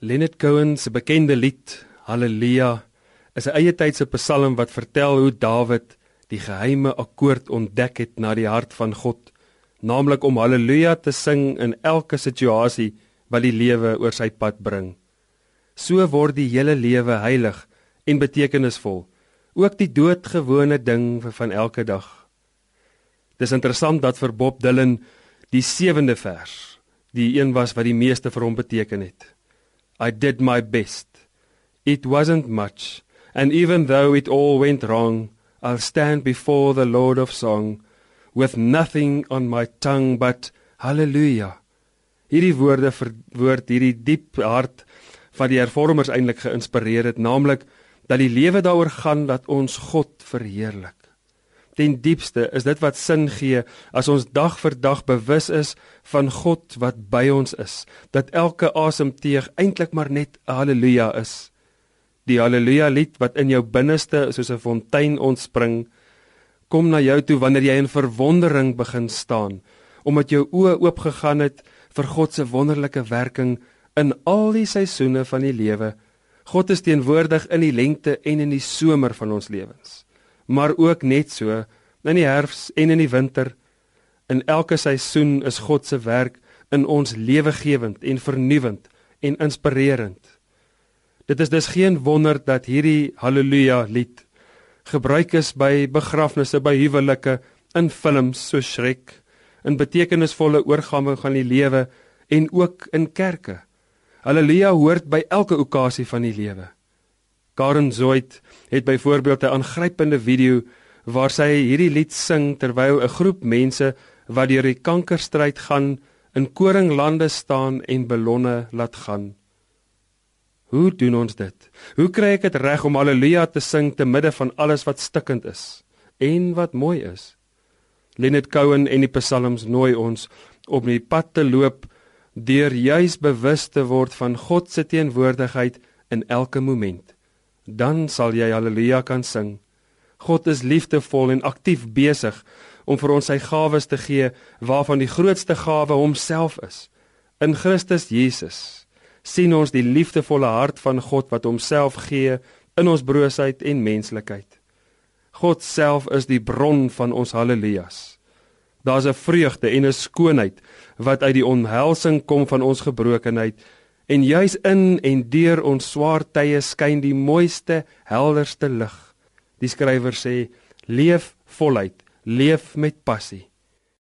Leonard Cohen se bekende lied Halleluja is 'n eie tydse psalm wat vertel hoe Dawid die geheime akkoord ontdek het na die hart van God, naamlik om halleluja te sing in elke situasie wat die lewe oor sy pad bring. So word die hele lewe heilig en betekenisvol, ook die doodgewone ding van elke dag. Dis interessant dat vir Bob Dylan die 7de vers die een was wat die meeste vir hom beteken het. I did my best. It wasn't much, and even though it all went wrong, I'll stand before the Lord of song with nothing on my tongue but hallelujah. Hierdie woorde verwoord hierdie diep hart van die hervormers eintlik geïnspireer het, naamlik dat die lewe daaroor gaan dat ons God verheerlik. Ten diepste is dit wat sin gee as ons dag vir dag bewus is van God wat by ons is, dat elke asemteug eintlik maar net haleluja is. Die haleluja lied wat in jou binneste soos 'n fontein ontspring, kom na jou toe wanneer jy in verwondering begin staan, omdat jou oë oopgegaan het vir God se wonderlike werking in al die seisoene van die lewe. God is teenwoordig in die lente en in die somer van ons lewens maar ook net so in die herfs en in die winter. In elke seisoen is God se werk in ons lewegewend en vernuwend en inspirerend. Dit is dus geen wonder dat hierdie haleluja lied gebruik is by begrafnisse, by huwelike, in films so Shrek, in betekenisvolle oorgange van die lewe en ook in kerke. Haleluja hoort by elke okasie van die lewe. Karen Zoid het byvoorbeeld 'n aangrypende video waar sy hierdie lied sing terwyl 'n groep mense wat deur die kankerstryd gaan in koringlande staan en ballonne laat gaan. Hoe doen ons dit? Hoe kry ek dit reg om haleluja te sing te midde van alles wat stikkend is en wat mooi is? Leonard Cohen en die psalms nooi ons om die pad te loop deur juis bewus te word van God se teenwoordigheid in elke moment dan sal jy haleluja kan sing. God is liefdevol en aktief besig om vir ons sy gawes te gee waarvan die grootste gawe homself is. In Christus Jesus sien ons die liefdevolle hart van God wat homself gee in ons broosheid en menslikheid. God self is die bron van ons halelujas. Daar's 'n vreugde en 'n skoonheid wat uit die onhelsing kom van ons gebrokenheid En juis in en deur ons swaar tye skyn die mooiste, helderste lig. Die skrywer sê: "Leef voluit, leef met passie."